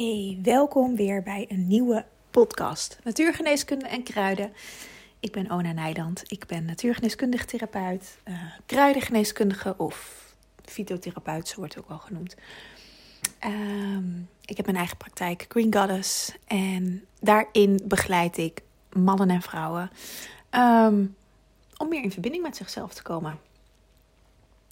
Hey, welkom weer bij een nieuwe podcast. Natuurgeneeskunde en kruiden. Ik ben Ona Nijland. Ik ben natuurgeneeskundig therapeut, uh, kruidengeneeskundige of fytotherapeut, zo wordt het ook al genoemd. Ehm, ik heb mijn eigen praktijk, Green Goddess. En daarin begeleid ik mannen en vrouwen ehm, om meer in verbinding met zichzelf te komen.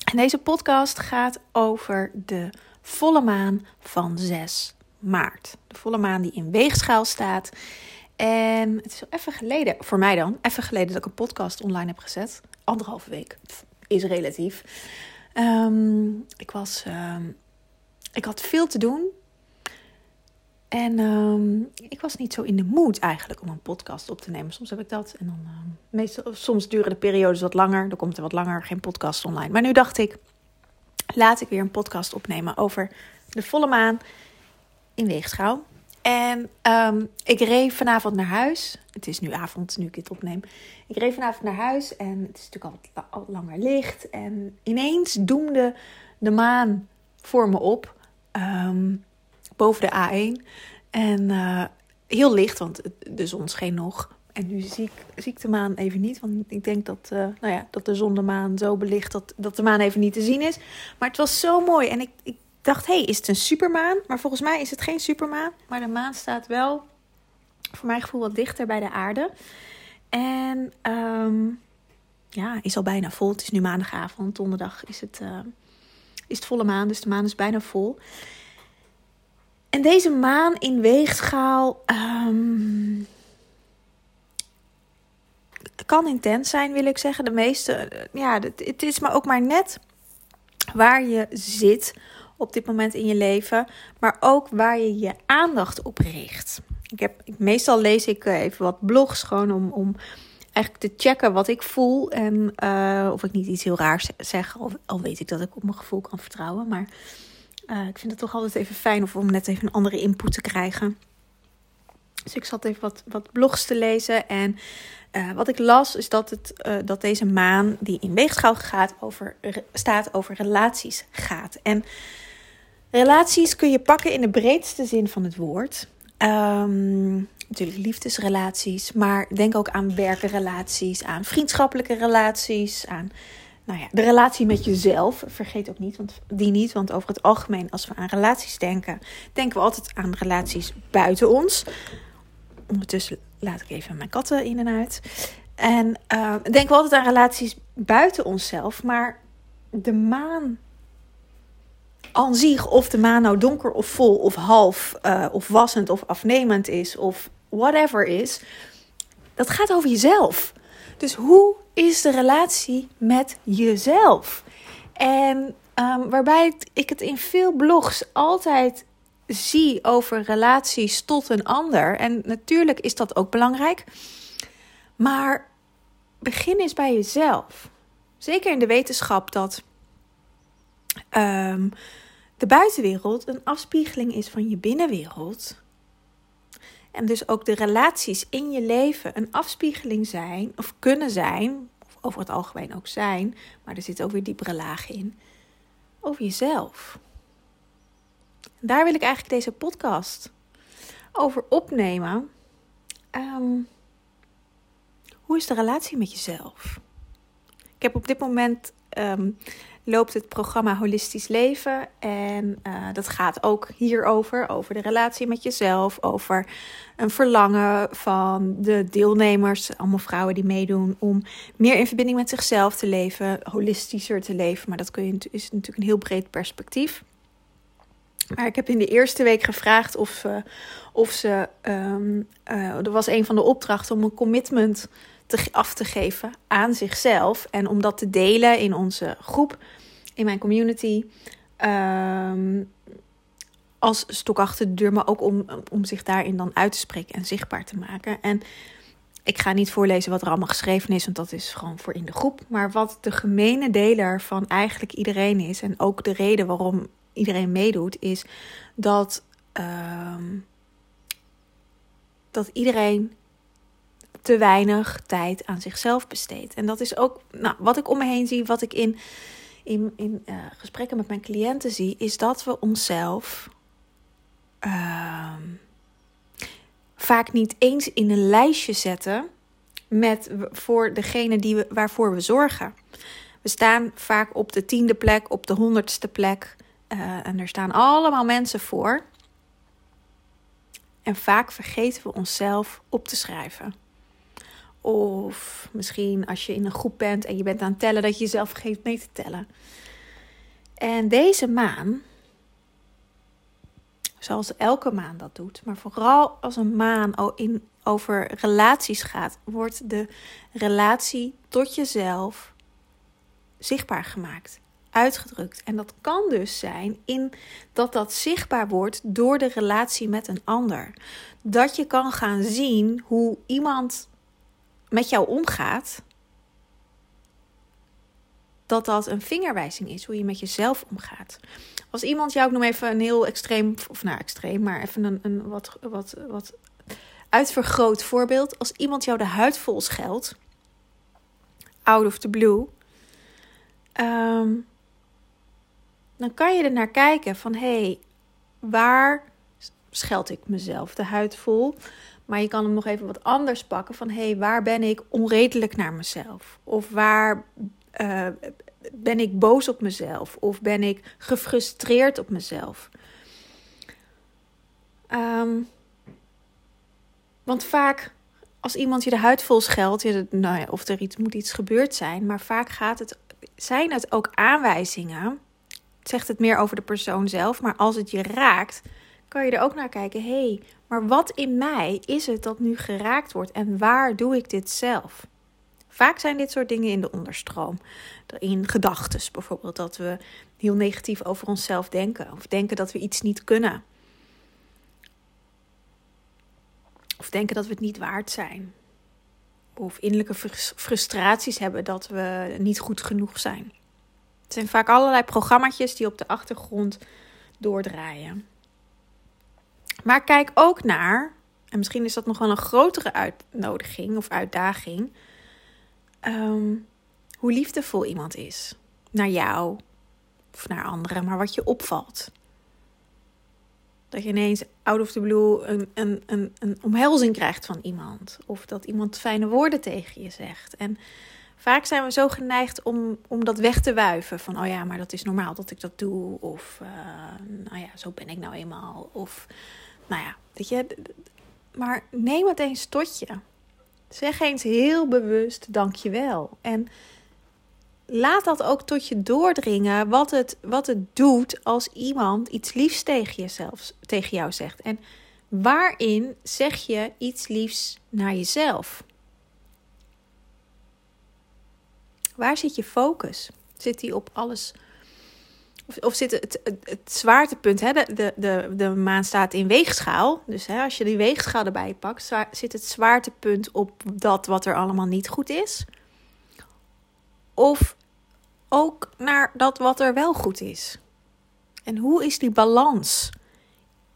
En deze podcast gaat over de volle maan van 6 maart. De volle maan die in weegschaal staat. En het is al even geleden, voor mij dan, even geleden dat ik een podcast online heb gezet. Anderhalve week is relatief. Ehm, ik was, ehm, ik had veel te doen. En ehm, ik was niet zo in de mood eigenlijk om een podcast op te nemen. Soms heb ik dat. En dan, meestal, soms duren de periodes wat langer. Dan komt er wat langer geen podcast online. Maar nu dacht ik, laat ik weer een podcast opnemen over de volle maan in Weegschaal. En um, ik reed vanavond naar huis. Het is nu avond, nu ik dit opneem. Ik reed vanavond naar huis en het is natuurlijk al, langer licht. En ineens doemde de maan voor me op. Um, boven de A1. En uh, heel licht, want de zon scheen nog. En nu zie ik, zie ik de maan even niet. Want ik denk dat, uh, nou ja, dat de zon de maan zo belicht dat, dat de maan even niet te zien is. Maar het was zo mooi. En ik dacht, hé, hey, is het een supermaan? Maar volgens mij is het geen supermaan. Maar de maan staat wel, voor mijn gevoel, wat dichter bij de aarde. En um, ja, is al bijna vol. Het is nu maandagavond. Donderdag is het, uh, is het volle maan. Dus de maan is bijna vol. En deze maan in weegschaal um, kan intens zijn, wil ik zeggen. De meeste, ja, het is maar ook maar net waar je zit op dit moment in je leven, maar ook waar je je aandacht op richt. Ik heb, meestal lees ik eh, even wat blogs gewoon om, om eigenlijk te checken wat ik voel en uh, of ik niet iets heel raars zeg, al, al weet ik dat ik op mijn gevoel kan vertrouwen, maar uh, ik vind het toch altijd even fijn of om net even een andere input te krijgen. Dus ik zat even wat, wat blogs te lezen. En wat ik las is dat, het, dat deze maan, die in weegschaal gaat, over, staat over relaties gaat. En Relaties kun je pakken in de breedste zin van het woord. Um, natuurlijk liefdesrelaties, maar denk ook aan werkenrelaties, aan vriendschappelijke relaties, aan nou ja, de relatie met jezelf. Vergeet ook niet, want die niet, want over het algemeen, als we aan relaties denken, denken we altijd aan relaties buiten ons. Ondertussen laat ik even mijn katten in en uit. En uh, denken we altijd aan relaties buiten onszelf, maar de maan aan zich, of de maan nou donker of vol of half uh, of wassend of afnemend is of whatever is, dat gaat over jezelf. Dus hoe is de relatie met jezelf? En um, waarbij ik het in veel blogs altijd zie over relaties tot een ander. En natuurlijk is dat ook belangrijk. Maar begin eens bij jezelf. Zeker in de wetenschap dat um, de buitenwereld een afspiegeling is van je binnenwereld. En dus ook de relaties in je leven een afspiegeling zijn, of kunnen zijn, of over het algemeen ook zijn, maar er zit ook weer diepere lagen in, over jezelf. daar wil ik eigenlijk deze podcast over opnemen. Um, hoe is de relatie met jezelf? Ik heb op dit moment um, loopt het programma Holistisch Leven. En uh, dat gaat ook hierover, over de relatie met jezelf, over een verlangen van de deelnemers, allemaal vrouwen die meedoen, om meer in verbinding met zichzelf te leven, holistischer te leven. Maar dat kun je, is natuurlijk een heel breed perspectief. Maar ik heb in de eerste week gevraagd of of ze um, uh, er was een van de opdrachten om een commitment te, af te geven aan zichzelf en om dat te delen in onze groep in mijn community. Um, als stok achter de deur, maar ook om, om zich daarin dan uit te spreken en zichtbaar te maken. En ik ga niet voorlezen wat er allemaal geschreven is, want dat is gewoon voor in de groep. Maar wat de gemene deler van eigenlijk iedereen is, en ook de reden waarom iedereen meedoet, is dat, um, dat iedereen te weinig tijd aan zichzelf besteedt. En dat is ook nou, wat ik om me heen zie, wat ik in in, in uh, gesprekken met mijn cliënten zie, is dat we onszelf uh, vaak niet eens in een lijstje zetten met voor degene die we, waarvoor we zorgen. We staan vaak op de tiende plek, op de honderdste plek. Uh, en er staan allemaal mensen voor. En vaak vergeten we onszelf op te schrijven. Of misschien als je in een groep bent en je bent aan het tellen, dat je jezelf vergeet mee te tellen. En deze maan, zoals elke maan dat doet, maar vooral als een maan in, over relaties gaat, wordt de relatie tot jezelf zichtbaar gemaakt, uitgedrukt. En dat kan dus zijn in dat dat zichtbaar wordt door de relatie met een ander. Dat je kan gaan zien hoe iemand met jou omgaat. Dat dat een vingerwijzing is hoe je met jezelf omgaat. Als iemand jou, ik noem even een heel extreem, of nou extreem, maar even een, een wat, wat, wat uitvergroot voorbeeld. Als iemand jou de huid vol scheldt, out of the blue, Ehm, dan kan je er naar kijken van hé, hey, waar scheld ik mezelf de huid vol? Maar je kan hem nog even wat anders pakken van hé, hey, waar ben ik onredelijk naar mezelf? Of waar uh, ben ik boos op mezelf? Of ben ik gefrustreerd op mezelf? Um, want vaak als iemand je de huid vol scheldt, nou ja, of er iets, moet iets gebeurd zijn, maar vaak gaat het zijn het ook aanwijzingen. Het zegt het meer over de persoon zelf, maar als het je raakt, kan je er ook naar kijken. Hé, hey, maar wat in mij is het dat nu geraakt wordt en waar doe ik dit zelf? Vaak zijn dit soort dingen in de onderstroom. In gedachten bijvoorbeeld, dat we heel negatief over onszelf denken. Of denken dat we iets niet kunnen. Of denken dat we het niet waard zijn of innerlijke frustraties hebben dat we niet goed genoeg zijn. Het zijn vaak allerlei programma's die op de achtergrond doordraaien. Maar kijk ook naar, en misschien is dat nog wel een grotere uitnodiging of uitdaging, ehm, hoe liefdevol iemand is naar jou of naar anderen, maar wat je opvalt. Dat je ineens out of the blue een, een, een, een omhelzing krijgt van iemand. Of dat iemand fijne woorden tegen je zegt. En vaak zijn we zo geneigd om, om dat weg te wuiven. Van, oh ja, maar dat is normaal dat ik dat doe. Of, uh, nou ja, zo ben ik nou eenmaal. Of, nou ja, weet je. Maar neem het eens tot je. Zeg eens heel bewust dankjewel. En laat dat ook tot je doordringen wat het, wat het doet als iemand iets liefs tegen, jezelf, tegen jou zegt. En waarin zeg je iets liefs naar jezelf? Waar zit je focus? Zit die op alles? Of, zit het, het, zwaartepunt, hè? De, de, de, maan staat in weegschaal. Dus hè, als je die weegschaal erbij pakt, zit het zwaartepunt op dat wat er allemaal niet goed is? Of ook naar dat wat er wel goed is. En hoe is die balans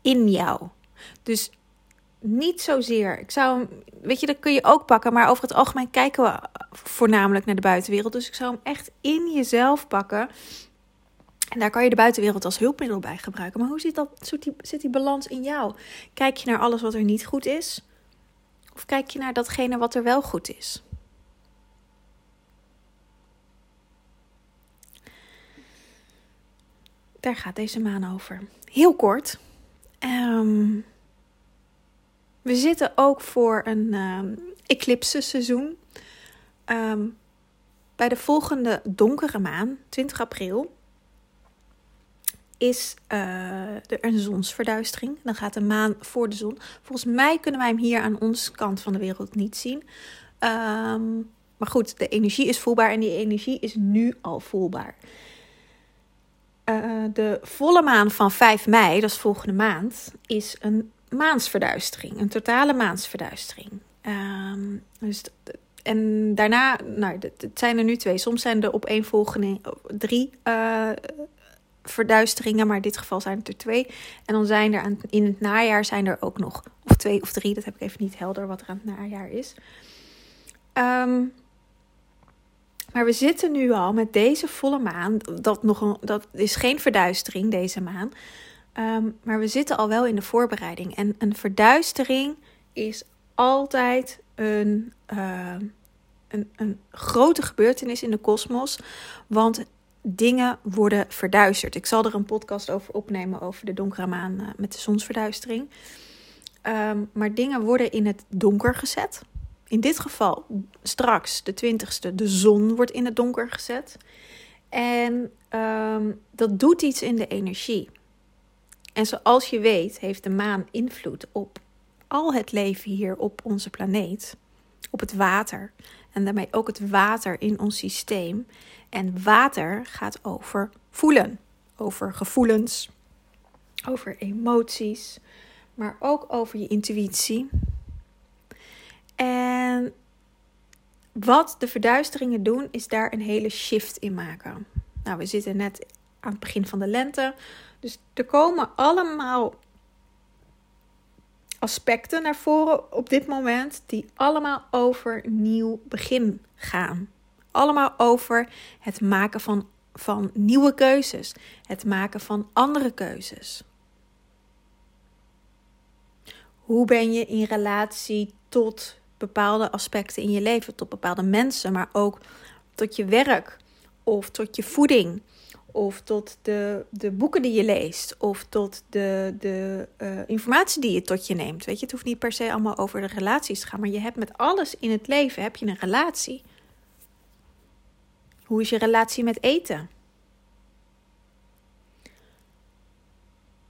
in jou? Dus niet zozeer. Ik zou weet je, dat kun je ook pakken, maar over het algemeen kijken we voornamelijk naar de buitenwereld. Dus ik zou hem echt in jezelf pakken. En daar kan je de buitenwereld als hulpmiddel bij gebruiken. Maar hoe zit, dat, zit, die, zit die balans in jou? Kijk je naar alles wat er niet goed is? Of kijk je naar datgene wat er wel goed is? Daar gaat deze maan over. Heel kort. Ehm, we zitten ook voor een um, eclipse seizoen. Ehm, bij de volgende donkere maan, 20 april, is er een zonsverduistering. Dan gaat de maan voor de zon. Volgens mij kunnen wij hem hier aan onze kant van de wereld niet zien. maar goed, de energie is voelbaar en die energie is nu al voelbaar. Eh, de volle maan van 5 mei, dat is volgende maand, is een maansverduistering. Een totale maansverduistering. Uh, dus, en daarna, nou, het zijn er nu twee. Soms zijn er op één volgende drie uh, verduisteringen, maar in dit geval zijn het er twee. En dan zijn er aan, in het najaar zijn er ook nog, of twee of drie, dat heb ik even niet helder wat er aan het najaar is. Um, maar we zitten nu al met deze volle maan. Dat, nog een, dat is geen verduistering, deze maan. Um, maar we zitten al wel in de voorbereiding. En een verduistering is altijd een, uh, een, een grote gebeurtenis in de kosmos. Want dingen worden verduisterd. Ik zal er een podcast over opnemen over de donkere maan uh, met de zonsverduistering. Um, maar dingen worden in het donker gezet. In dit geval straks, de 20ste, de zon wordt in het donker gezet. En um, dat doet iets in de energie. En zoals je weet, heeft de maan invloed op al het leven hier op onze planeet. Op het water. En daarmee ook het water in ons systeem. En water gaat over voelen. Over gevoelens. Over emoties. Maar ook over je intuïtie. En wat de verduisteringen doen, is daar een hele shift in maken. Nou, we zitten net aan het begin van de lente. Dus er komen allemaal aspecten naar voren op dit moment die allemaal over nieuw begin gaan. Allemaal over het maken van, van nieuwe keuzes, het maken van andere keuzes. Hoe ben je in relatie tot bepaalde aspecten in je leven, tot bepaalde mensen, maar ook tot je werk of tot je voeding of tot de, de boeken die je leest, of tot de, de uh, informatie die je tot je neemt. Weet je, het hoeft niet per se allemaal over de relaties te gaan, maar je hebt met alles in het leven heb je een relatie. Hoe is je relatie met eten?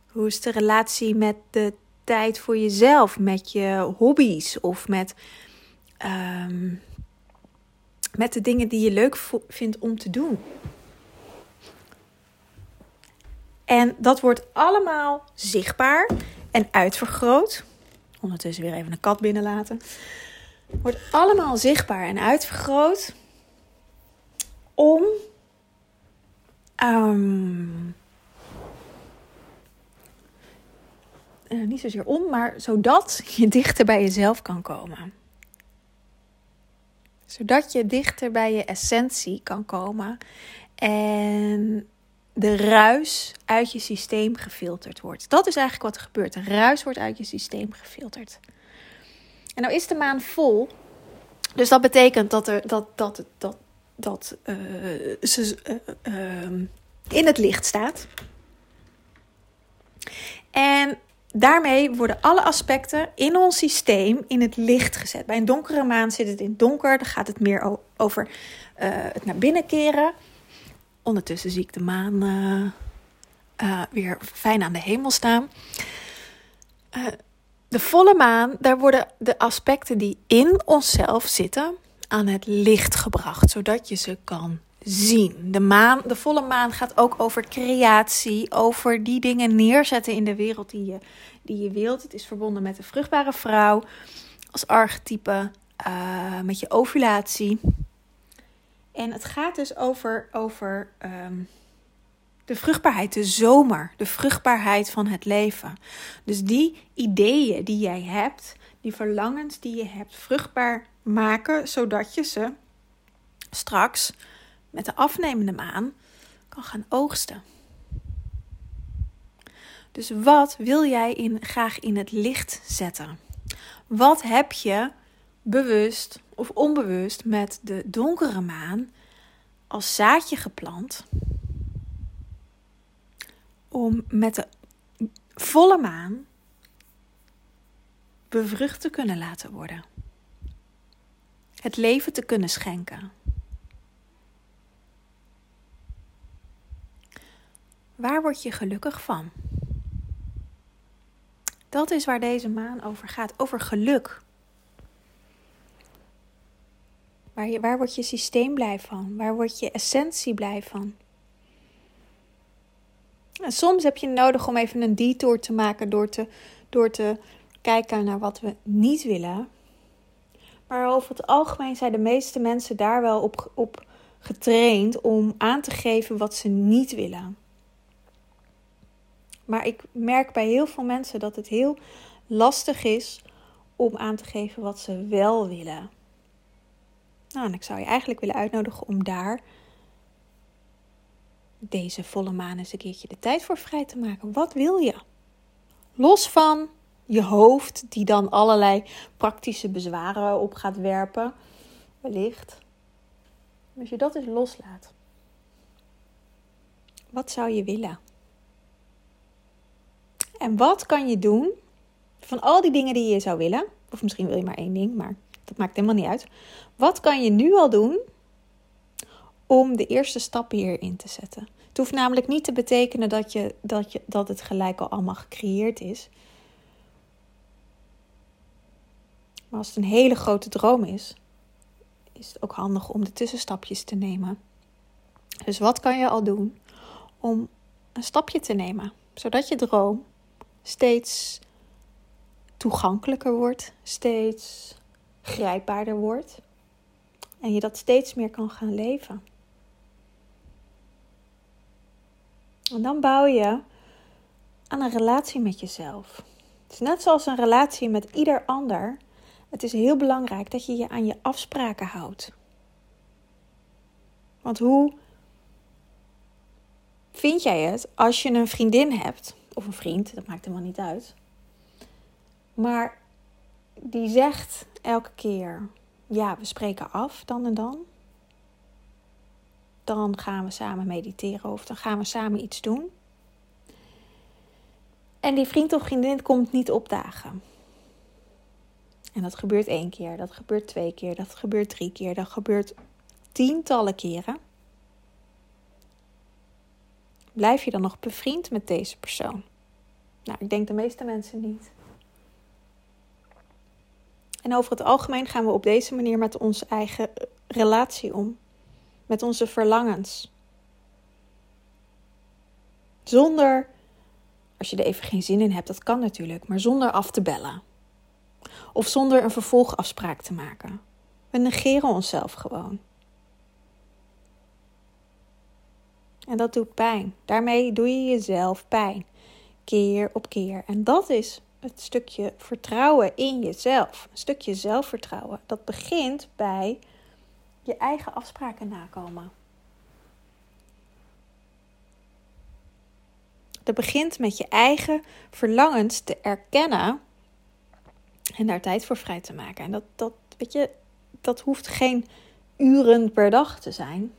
Hoe is de relatie met de tijd voor jezelf, met je hobby's of met, um, met de dingen die je leuk vindt om te doen? En dat wordt allemaal zichtbaar en uitvergroot. Ondertussen weer even een kat binnenlaten. Wordt allemaal zichtbaar en uitvergroot om um, uh, niet zozeer om, maar zodat je dichter bij jezelf kan komen. Zodat je dichter bij je essentie kan komen. En de ruis uit je systeem gefilterd wordt. Dat is eigenlijk wat er gebeurt. De ruis wordt uit je systeem gefilterd. En nou is de maan vol. Dus dat betekent dat er dat, dat, dat, dat uh, ze uh, uh, in het licht staat. En daarmee worden alle aspecten in ons systeem in het licht gezet. Bij een donkere maan zit het in het donker. Dan gaat het meer over het naar binnen keren. Ondertussen zie ik de maan weer fijn aan de hemel staan. De volle maan, daar worden de aspecten die in onszelf zitten aan het licht gebracht, zodat je ze kan zien. De, maan, de volle maan gaat ook over creatie, over die dingen neerzetten in de wereld die je, die je wilt. Het is verbonden met de vruchtbare vrouw als archetype, met je ovulatie. En het gaat dus over, over um, de vruchtbaarheid, de zomer, de vruchtbaarheid van het leven. Dus die ideeën die jij hebt, die verlangens die je hebt, vruchtbaar maken, zodat je ze straks met de afnemende maan kan gaan oogsten. Dus wat wil jij in, graag in het licht zetten? Wat heb je bewust of onbewust met de donkere maan als zaadje geplant om met de volle maan bevrucht te kunnen laten worden. Het leven te kunnen schenken. Waar word je gelukkig van? Dat is waar deze maan over gaat, over geluk. Waar, je, waar wordt je systeem blij van? Waar wordt je essentie blij van? En soms heb je nodig om even een detour te maken door te, door te kijken naar wat we niet willen. Maar over het algemeen zijn de meeste mensen daar wel op, op getraind om aan te geven wat ze niet willen. Maar ik merk bij heel veel mensen dat het heel lastig is om aan te geven wat ze wel willen. Nou, en ik zou je eigenlijk willen uitnodigen om daar deze volle maan eens een keertje de tijd voor vrij te maken. Wat wil je? Los van je hoofd die dan allerlei praktische bezwaren op gaat werpen. Wellicht. Als je dat eens loslaat. Wat zou je willen? En wat kan je doen van al die dingen die je zou willen? Of misschien wil je maar één ding, maar dat maakt helemaal niet uit. Wat kan je nu al doen om de eerste stappen hierin te zetten? Het hoeft namelijk niet te betekenen dat, je, dat, je, dat het gelijk al allemaal gecreëerd is. Maar als het een hele grote droom is, is het ook handig om de tussenstapjes te nemen. Dus wat kan je al doen om een stapje te nemen, zodat je droom steeds toegankelijker wordt, steeds grijpbaarder wordt en je dat steeds meer kan gaan leven. En dan bouw je aan een relatie met jezelf. Het is net zoals een relatie met ieder ander. Het is heel belangrijk dat je je aan je afspraken houdt. Want hoe vind jij het als je een vriendin hebt, of een vriend, dat maakt helemaal niet uit, maar die zegt elke keer: Ja, we spreken af dan en dan. Dan gaan we samen mediteren of dan gaan we samen iets doen. En die vriend of vriendin komt niet opdagen. En dat gebeurt één keer, dat gebeurt twee keer, dat gebeurt drie keer, dat gebeurt tientallen keren. Blijf je dan nog bevriend met deze persoon? Nou, ik denk de meeste mensen niet. En over het algemeen gaan we op deze manier met onze eigen relatie om. Met onze verlangens. Zonder, als je er even geen zin in hebt, dat kan natuurlijk, maar zonder af te bellen. Of zonder een vervolgafspraak te maken. We negeren onszelf gewoon. En dat doet pijn. Daarmee doe je jezelf pijn. Keer op keer. En dat is het stukje vertrouwen in jezelf. Een stukje zelfvertrouwen. Dat begint bij je eigen afspraken nakomen. Dat begint met je eigen verlangens te erkennen en daar tijd voor vrij te maken. En dat, dat, weet je, dat hoeft geen uren per dag te zijn.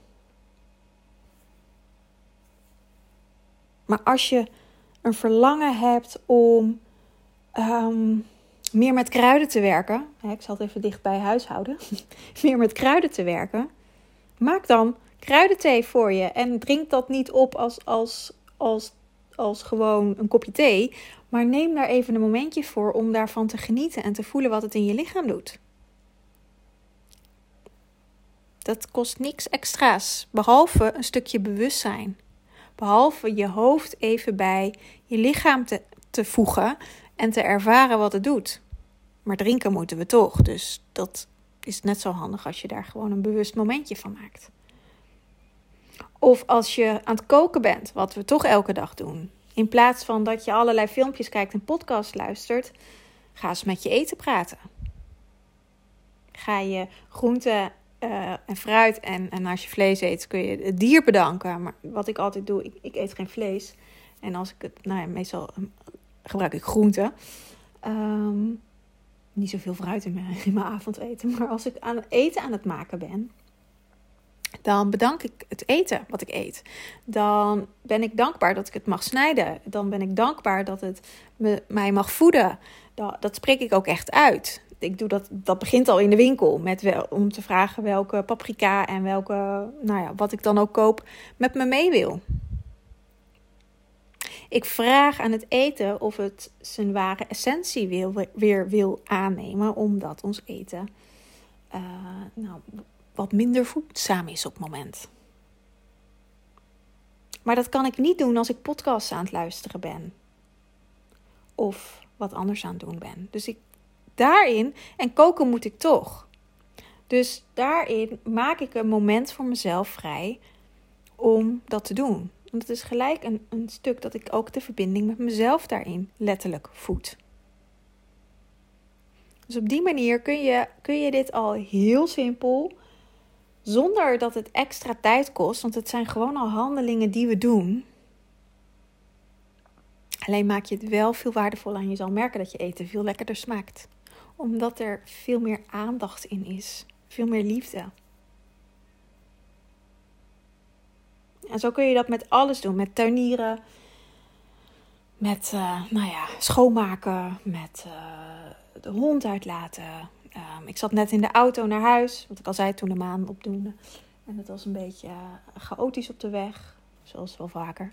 Maar als je een verlangen hebt om Ehm, meer met kruiden te werken. Ik zal het even dicht bij huishouden. meer met kruiden te werken. Maak dan kruidenthee voor je. En drink dat niet op als, als, als, als gewoon een kopje thee. Maar neem daar even een momentje voor om daarvan te genieten en te voelen wat het in je lichaam doet. Dat kost niks extra's, behalve een stukje bewustzijn. Behalve je hoofd even bij je lichaam te, te voegen en te ervaren wat het doet. Maar drinken moeten we toch, dus dat is net zo handig als je daar gewoon een bewust momentje van maakt. Of als je aan het koken bent, wat we toch elke dag doen. In plaats van dat je allerlei filmpjes kijkt en podcasts luistert, ga eens met je eten praten. Ga je groenten uh, en fruit en, en als je vlees eet, kun je het dier bedanken. Maar wat ik altijd doe, ik, ik eet geen vlees. En als ik het, nou ja, meestal gebruik ik groenten. Um, niet zoveel fruit in mijn, mijn avondeten. Maar als ik aan eten aan het maken ben, dan bedank ik het eten wat ik eet. Dan ben ik dankbaar dat ik het mag snijden. Dan ben ik dankbaar dat het me, mij mag voeden. Dat, dat spreek ik ook echt uit. Ik doe dat, dat begint al in de winkel met wel, om te vragen welke paprika en welke, nou ja, wat ik dan ook koop, met me mee wil. Ik vraag aan het eten of het zijn ware essentie wil, weer wil aannemen, omdat ons eten uh, nou, wat minder voedzaam is op het moment. Maar dat kan ik niet doen als ik podcasts aan het luisteren ben. Of wat anders aan het doen ben. Dus ik daarin, en koken moet ik toch. Dus daarin maak ik een moment voor mezelf vrij om dat te doen. Want het is gelijk een, een stuk dat ik ook de verbinding met mezelf daarin letterlijk voed. Dus op die manier kun je, kun je dit al heel simpel, zonder dat het extra tijd kost, want het zijn gewoon al handelingen die we doen. Alleen maak je het wel veel waardevoller en je zal merken dat je eten veel lekkerder smaakt. Omdat er veel meer aandacht in is, veel meer liefde. En zo kun je dat met alles doen, met tuinieren, met uh, nou ja, schoonmaken, met uh, de hond uitlaten. Um, ik zat net in de auto naar huis, wat ik al zei toen de maan opdoende. En het was een beetje uh, chaotisch op de weg, zoals wel vaker.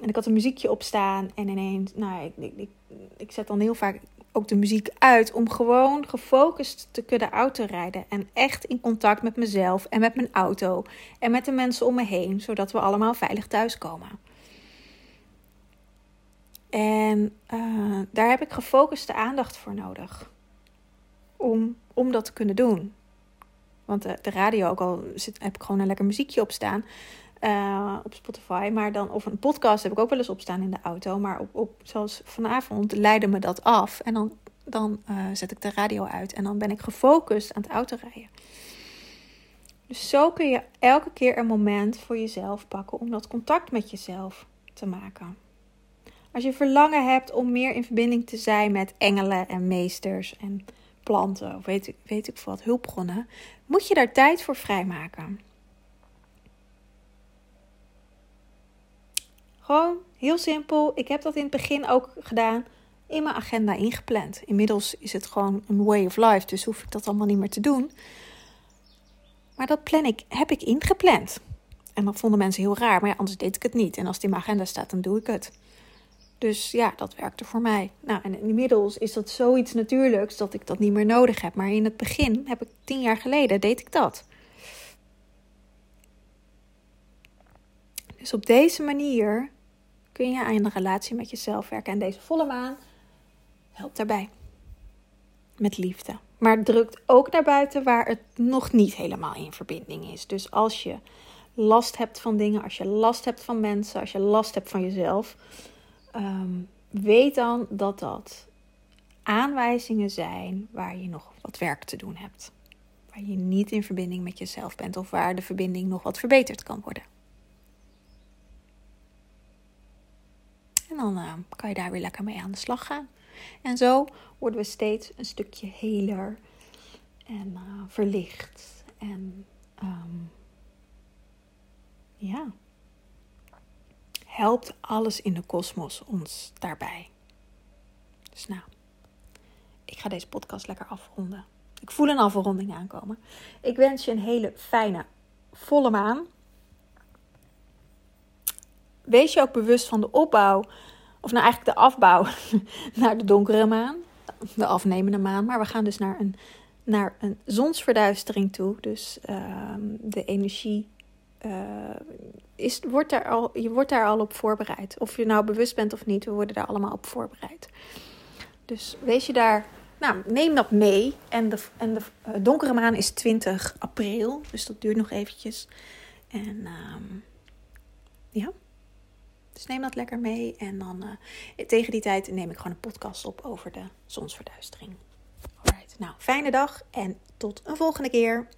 En ik had een muziekje opstaan en ineens, nou, ik, ik, ik, ik zet dan heel vaak ook de muziek uit om gewoon gefocust te kunnen autorijden. En echt in contact met mezelf en met mijn auto en met de mensen om me heen, zodat we allemaal veilig thuiskomen. En uh, daar heb ik gefocuste aandacht voor nodig. Om, om dat te kunnen doen. Want de, de radio, ook al zit, heb ik gewoon een lekker muziekje op staan. Uh, op Spotify. Maar dan, of een podcast heb ik ook wel eens opstaan in de auto. Maar op, op, zoals vanavond leidde me dat af. En dan, dan uh, zet ik de radio uit. En dan ben ik gefocust aan het autorijden. Dus zo kun je elke keer een moment voor jezelf pakken om dat contact met jezelf te maken. Als je verlangen hebt om meer in verbinding te zijn met engelen en meesters en planten, of weet ik, weet ik wat, hulpbronnen, moet je daar tijd voor vrijmaken. Gewoon heel simpel. Ik heb dat in het begin ook gedaan. In mijn agenda ingepland. Inmiddels is het gewoon een way of life. Dus hoef ik dat allemaal niet meer te doen. Maar dat plan ik, heb ik ingepland. En dat vonden mensen heel raar. Maar anders deed ik het niet. En als het in mijn agenda staat, dan doe ik het. Dus ja, dat werkte voor mij. Nou, en inmiddels is dat zoiets natuurlijks dat ik dat niet meer nodig heb. Maar in het begin heb ik tien jaar geleden deed ik dat. Dus op deze manier kun je aan de relatie met jezelf werken. En deze volle maan helpt daarbij. Met liefde. Maar drukt ook naar buiten waar het nog niet helemaal in verbinding is. Dus als je last hebt van dingen, als je last hebt van mensen, als je last hebt van jezelf, um, weet dan dat dat aanwijzingen zijn waar je nog wat werk te doen hebt. Waar je niet in verbinding met jezelf bent of waar de verbinding nog wat verbeterd kan worden. En dan uh, kan je daar weer lekker mee aan de slag gaan. En zo worden we steeds een stukje heler en uh, verlicht. En um, ja, helpt alles in de kosmos ons daarbij. Dus nou, ik ga deze podcast lekker afronden. Ik voel een afronding aankomen. Ik wens je een hele fijne volle maan wees je ook bewust van de opbouw, of nou eigenlijk de afbouw naar de donkere maan, de afnemende maan. Maar we gaan dus naar een, naar een zonsverduistering toe. Dus uh, de energie uh, is, wordt daar al, je wordt daar al op voorbereid. Of je nou bewust bent of niet, we worden daar allemaal op voorbereid. Dus wees je daar nou, neem dat mee. En de, en de uh, donkere maan is 20 april. Dus dat duurt nog eventjes. En uh, ja. Dus neem dat lekker mee. En dan uh, tegen die tijd neem ik gewoon een podcast op over de zonsverduistering. Alright. Nou, fijne dag en tot een volgende keer.